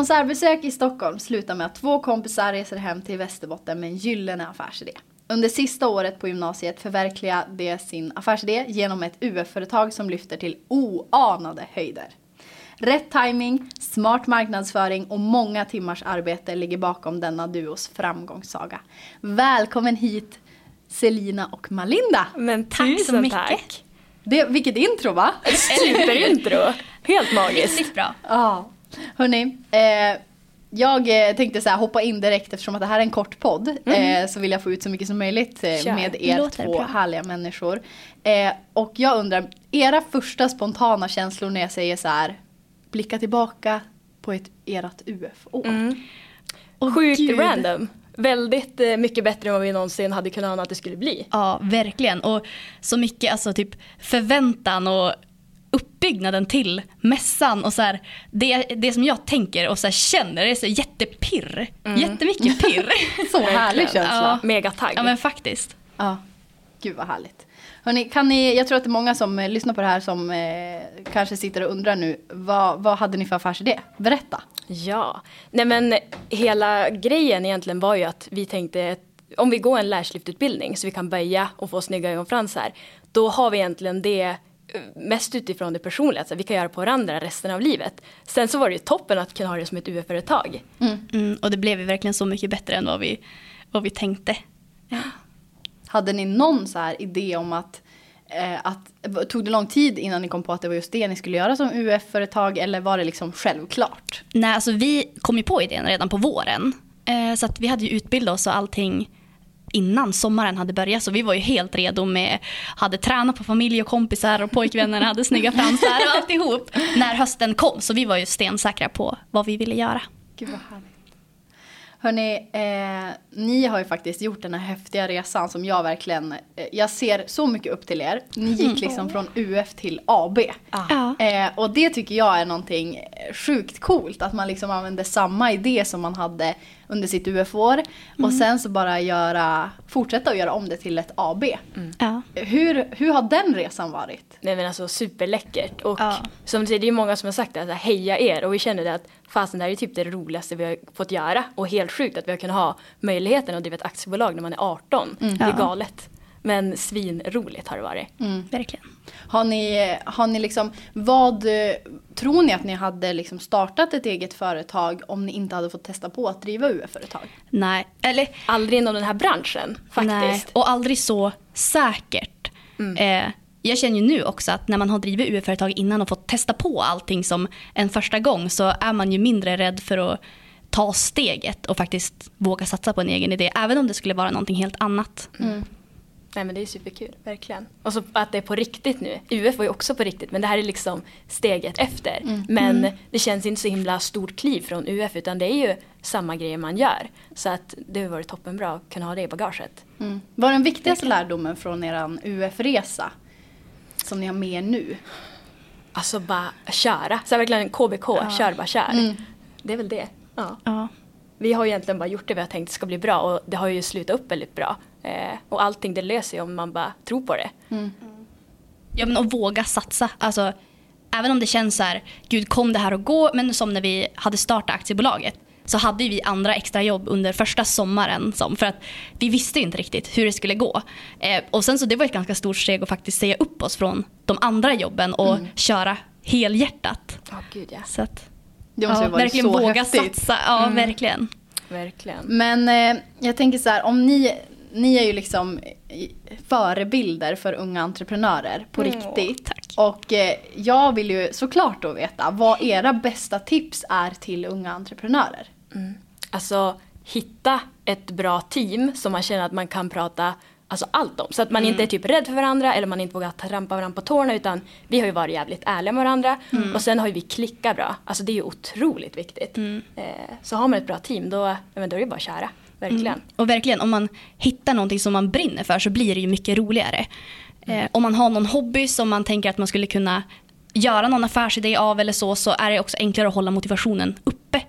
Konsertbesök i Stockholm slutar med att två kompisar reser hem till Västerbotten med en gyllene affärsidé. Under sista året på gymnasiet förverkligar de sin affärsidé genom ett UF-företag som lyfter till oanade höjder. Rätt timing, smart marknadsföring och många timmars arbete ligger bakom denna duos framgångssaga. Välkommen hit Selina och Malinda! Men tack så mycket! Tack. Det, vilket intro va? Superintro! Helt magiskt. Riktigt bra. Ja. Hörni, eh, jag eh, tänkte så här, hoppa in direkt eftersom att det här är en kort podd. Mm. Eh, så vill jag få ut så mycket som möjligt eh, med er två bra. härliga människor. Eh, och jag undrar, era första spontana känslor när jag säger så här, blicka tillbaka på ett ert UF-år. Mm. Sjukt Gud. random väldigt eh, mycket bättre än vad vi någonsin hade kunnat ana att det skulle bli. Ja, verkligen. Och så mycket alltså, typ förväntan och uppbyggnaden till mässan och så här, det, det som jag tänker och så här, känner är så jättepirr. Mm. Jättemycket pirr. så härlig känsla. Ja. Megatagg. Ja men faktiskt. Ja, gud vad härligt. Hörrni, kan ni, jag tror att det är många som eh, lyssnar på det här som eh, kanske sitter och undrar nu. Vad, vad hade ni för affärsidé? Berätta. Ja, nej men hela grejen egentligen var ju att vi tänkte om vi går en lärrsliftutbildning så vi kan böja och få snygga ögonfransar. Då har vi egentligen det mest utifrån det personliga, att vi kan göra på varandra resten av livet. Sen så var det ju toppen att kunna ha det som ett UF-företag. Mm. Mm, och det blev ju verkligen så mycket bättre än vad vi, vad vi tänkte. Ja. Hade ni någon så här idé om att, eh, att, tog det lång tid innan ni kom på att det var just det ni skulle göra som UF-företag eller var det liksom självklart? Nej, alltså vi kom ju på idén redan på våren. Eh, så att vi hade ju utbildat oss och allting innan sommaren hade börjat. Så vi var ju helt redo med, hade tränat på familj och kompisar och pojkvännerna hade snygga fransar och alltihop. När hösten kom. Så vi var ju stensäkra på vad vi ville göra. Gud vad härligt. Hörni, eh, ni har ju faktiskt gjort den här häftiga resan som jag verkligen, eh, jag ser så mycket upp till er. Ni gick mm. liksom från UF till AB. Ah. Eh, och det tycker jag är någonting sjukt coolt, att man liksom använder samma idé som man hade under sitt UF-år mm. och sen så bara göra, fortsätta att göra om det till ett AB. Mm. Ja. Hur, hur har den resan varit? Nej men alltså superläckert och ja. som du säger det är många som har sagt det, alltså, heja er och vi känner det att fasen det här är typ det roligaste vi har fått göra och helt sjukt att vi har kunnat ha möjligheten att driva ett aktiebolag när man är 18. Mm. Det är galet. Men svinroligt har det varit. Mm. Verkligen. Har ni, har ni liksom, vad tror ni att ni hade liksom startat ett eget företag om ni inte hade fått testa på att driva UF-företag? Nej, eller aldrig inom den här branschen faktiskt. Nej, och aldrig så säkert. Mm. Eh, jag känner ju nu också att när man har drivit UF-företag innan och fått testa på allting som en första gång så är man ju mindre rädd för att ta steget och faktiskt våga satsa på en egen idé. Även om det skulle vara någonting helt annat. Mm. Nej men det är superkul, verkligen. Och så att det är på riktigt nu. UF var ju också på riktigt men det här är liksom steget efter. Mm. Men mm. det känns inte så himla stort kliv från UF utan det är ju samma grejer man gör. Så att det har varit toppenbra att kunna ha det i bagaget. Mm. Vad är den viktigaste lärdomen från er UF-resa? Som ni har med nu? Alltså bara köra. Så verkligen KBK, ja. kör bara kör. Mm. Det är väl det. Ja. ja. Vi har egentligen bara gjort det vi har tänkt ska bli bra och det har ju slutat upp väldigt bra. Eh, och allting det löser sig om man bara tror på det. Mm. Ja men att våga satsa. Alltså, även om det känns så här, gud kom det här att gå? Men som när vi hade startat aktiebolaget så hade vi andra extrajobb under första sommaren. Som, för att vi visste inte riktigt hur det skulle gå. Eh, och sen så det var ett ganska stort steg att faktiskt säga upp oss från de andra jobben och mm. köra helhjärtat. Oh, Gud, ja. Så att, det måste ja, verkligen så våga häftigt. satsa. Ja, mm. verkligen. Verkligen. Men eh, jag tänker så här, om ni ni är ju liksom förebilder för unga entreprenörer på mm, riktigt. Tack. Och eh, jag vill ju såklart då veta vad era bästa tips är till unga entreprenörer. Mm. Alltså hitta ett bra team som man känner att man kan prata alltså allt om. Så att man inte är typ rädd för varandra eller man inte vågar trampa varandra på tårna utan vi har ju varit jävligt ärliga med varandra och sen har ju vi klickat bra. Alltså det är ju otroligt viktigt. Eh, så har man ett bra team då, men då är det bara att köra. Verkligen. Och verkligen, om man hittar någonting som man brinner för så blir det ju mycket roligare. Eh, om man har någon hobby som man tänker att man skulle kunna göra någon affärsidé av eller så, så är det också enklare att hålla motivationen uppe.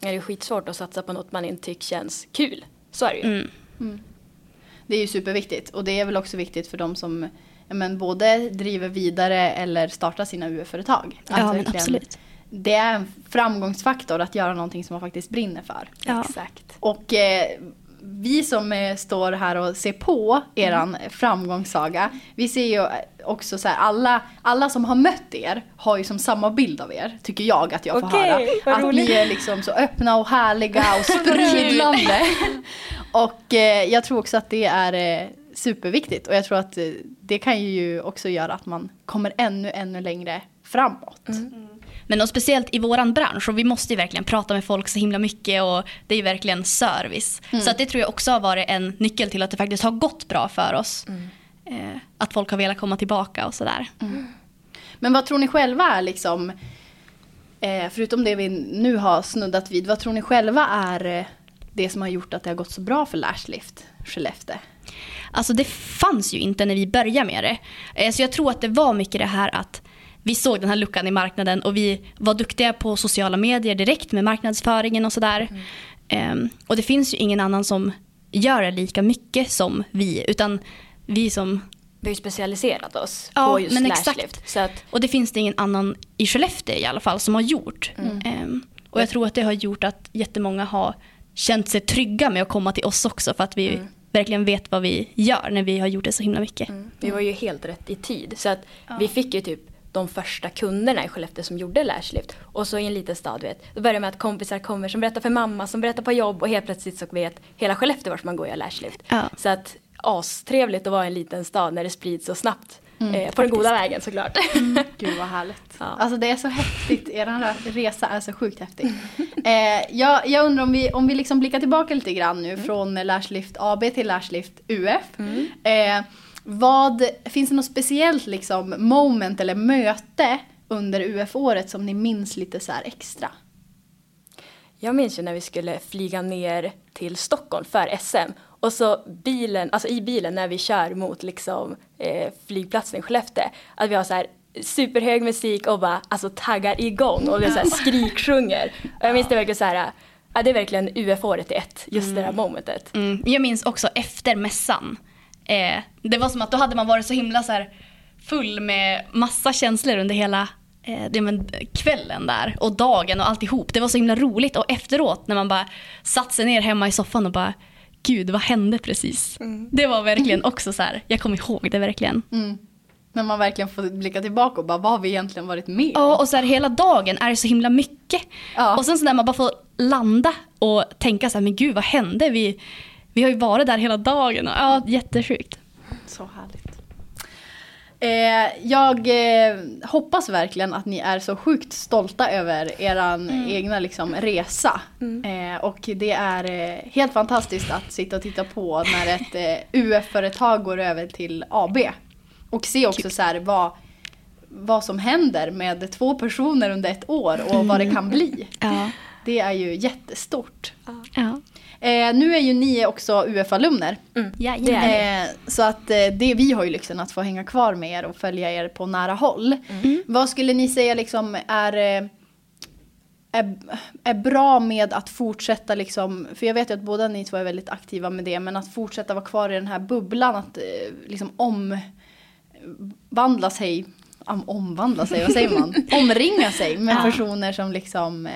Det är ju skitsvårt att satsa på något man inte tycker känns kul. Så är det ju. Mm. Det är ju superviktigt och det är väl också viktigt för de som men, både driver vidare eller startar sina UF-företag. Ja, men verkligen- absolut. Det är en framgångsfaktor att göra någonting som man faktiskt brinner för. Ja. Exakt. Och eh, vi som eh, står här och ser på eran framgångssaga, vi ser ju också så här, alla, alla som har mött er har ju som samma bild av er, tycker jag att jag får höra. Att roligt. ni är liksom så öppna och härliga och sprudlande. och eh, jag tror också att det är eh, superviktigt och jag tror att eh, det kan ju också göra att man kommer ännu, ännu längre framåt. Men och speciellt i våran bransch och vi måste ju verkligen prata med folk så himla mycket och det är ju verkligen service. Så att det tror jag också har varit en nyckel till att det faktiskt har gått bra för oss. Eh, att folk har velat komma tillbaka och sådär. Men vad tror ni själva är liksom, eh, förutom det vi nu har snuddat vid, vad tror ni själva är eh, det som har gjort att det har gått så bra för Lashlift Skellefteå? Alltså det fanns ju inte när vi började med det. Eh, Så jag tror att det var mycket det här att vi såg den här luckan i marknaden och vi var duktiga på sociala medier direkt med marknadsföringen och sådär. Ehm, Och det finns ju ingen annan som gör det lika mycket som vi. Utan vi som, Vi har ju specialiserat oss Ja, på just men exakt. Så att, och det finns det ingen annan i Skellefteå i alla fall som har gjort. Ehm, Och jag tror att det har gjort att jättemånga har känt sig trygga med att komma till oss också för att vi verkligen vet vad vi gör när vi har gjort det så himla mycket. vi var ju helt rätt i tid. Så att vi fick ju typ de första kunderna i Skellefteå som gjorde lashlift. Och så i en liten stad, vet, då börjar det med att kompisar kommer som berättar för mamma, som berättar på jobb och helt plötsligt så vet hela Skellefteå vart man går och gör lashlift. Ja. Så att astrevligt att vara i en liten stad när det sprids så snabbt. Eh, på den goda vägen såklart. Gud vad härligt. Ja. Alltså det är så häftigt, er resa är så sjukt häftig. Eh, jag, jag undrar om vi, om vi liksom blickar tillbaka lite grann nu från Lashlift AB till Lashlift UF. Eh, vad, finns det något speciellt liksom moment eller möte under UF-året som ni minns lite så här extra? Jag minns ju när vi skulle flyga ner till Stockholm för SM. Och så bilen, alltså i bilen när vi kör mot liksom eh, flygplatsen i Skellefteå. Att vi har så här superhög musik och bara alltså taggar igång och vi så här skriksjunger. Och jag minns det verkligen så här, ja, det är verkligen UF-året i ett, just det här momentet. Mm. Jag minns också efter mässan. Eh, det var som att då hade man varit så himla så här full med massa känslor under hela eh, det, men, kvällen där och dagen och alltihop. Det var så himla roligt och efteråt när man bara satt sig ner hemma i soffan och bara Gud, vad hände precis? Det var verkligen också så här, jag kommer ihåg det verkligen. Mm. När man verkligen får blicka tillbaka och bara vad har vi egentligen varit med? Ja, och så här, hela dagen är det så himla mycket. Ja. Och sen så när man bara får landa och tänka så här, men gud vad hände? Vi, vi har ju varit där hela dagen. Och, ja, jättesjukt. Så härligt. Eh, jag eh, hoppas verkligen att ni är så sjukt stolta över eran egna liksom, resa. Eh, och det är eh, helt fantastiskt att sitta och titta på när ett eh, UF-företag går över till AB. Och se också så här, vad, vad som händer med två personer under ett år och vad det kan bli. Ja. Det är ju jättestort. Ja. Eh, nu är ju ni också UF-alumner. Ja, Det är Eh, så att eh, det, vi har ju lyxen att få hänga kvar med er och följa er på nära håll. Vad skulle ni säga liksom är, eh, är, är bra med att fortsätta liksom, för jag vet ju att båda ni två är väldigt aktiva med det, men att fortsätta vara kvar i den här bubblan, att eh, liksom omvandla sig, om, omvandla sig, vad säger man? Omringa sig med Ja. personer som liksom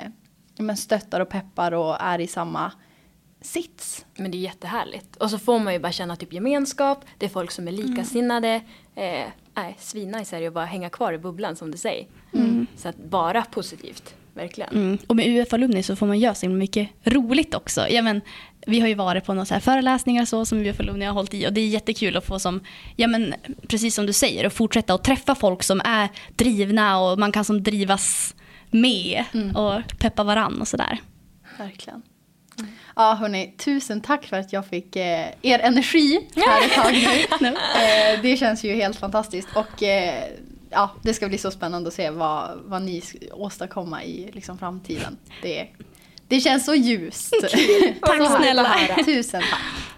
ja, men stöttar och peppar och är i samma sits. Men det är jättehärligt. Och så får man ju bara känna typ gemenskap, det är folk som är likasinnade. Eh, nej, svinnice är det ju att bara hänga kvar i bubblan som du säger. Så att bara positivt, verkligen. Mm. Och med UF-alumni så får man göra så mycket roligt också. Ja, men, vi har ju varit på några så här föreläsningar så som UF-alumni har hållit i och det är jättekul att få som, ja men precis som du säger, att fortsätta att träffa folk som är drivna och man kan som drivas med och peppa varann och sådär. Verkligen. Ja hörni, tusen tack för att jag fick eh, er energi här ett tag nu. eh, det känns ju helt fantastiskt och eh, ja, det ska bli så spännande att se vad, vad ni ska åstadkomma i liksom, framtiden. Det, det känns så ljust. tack så snälla. Tusen tack.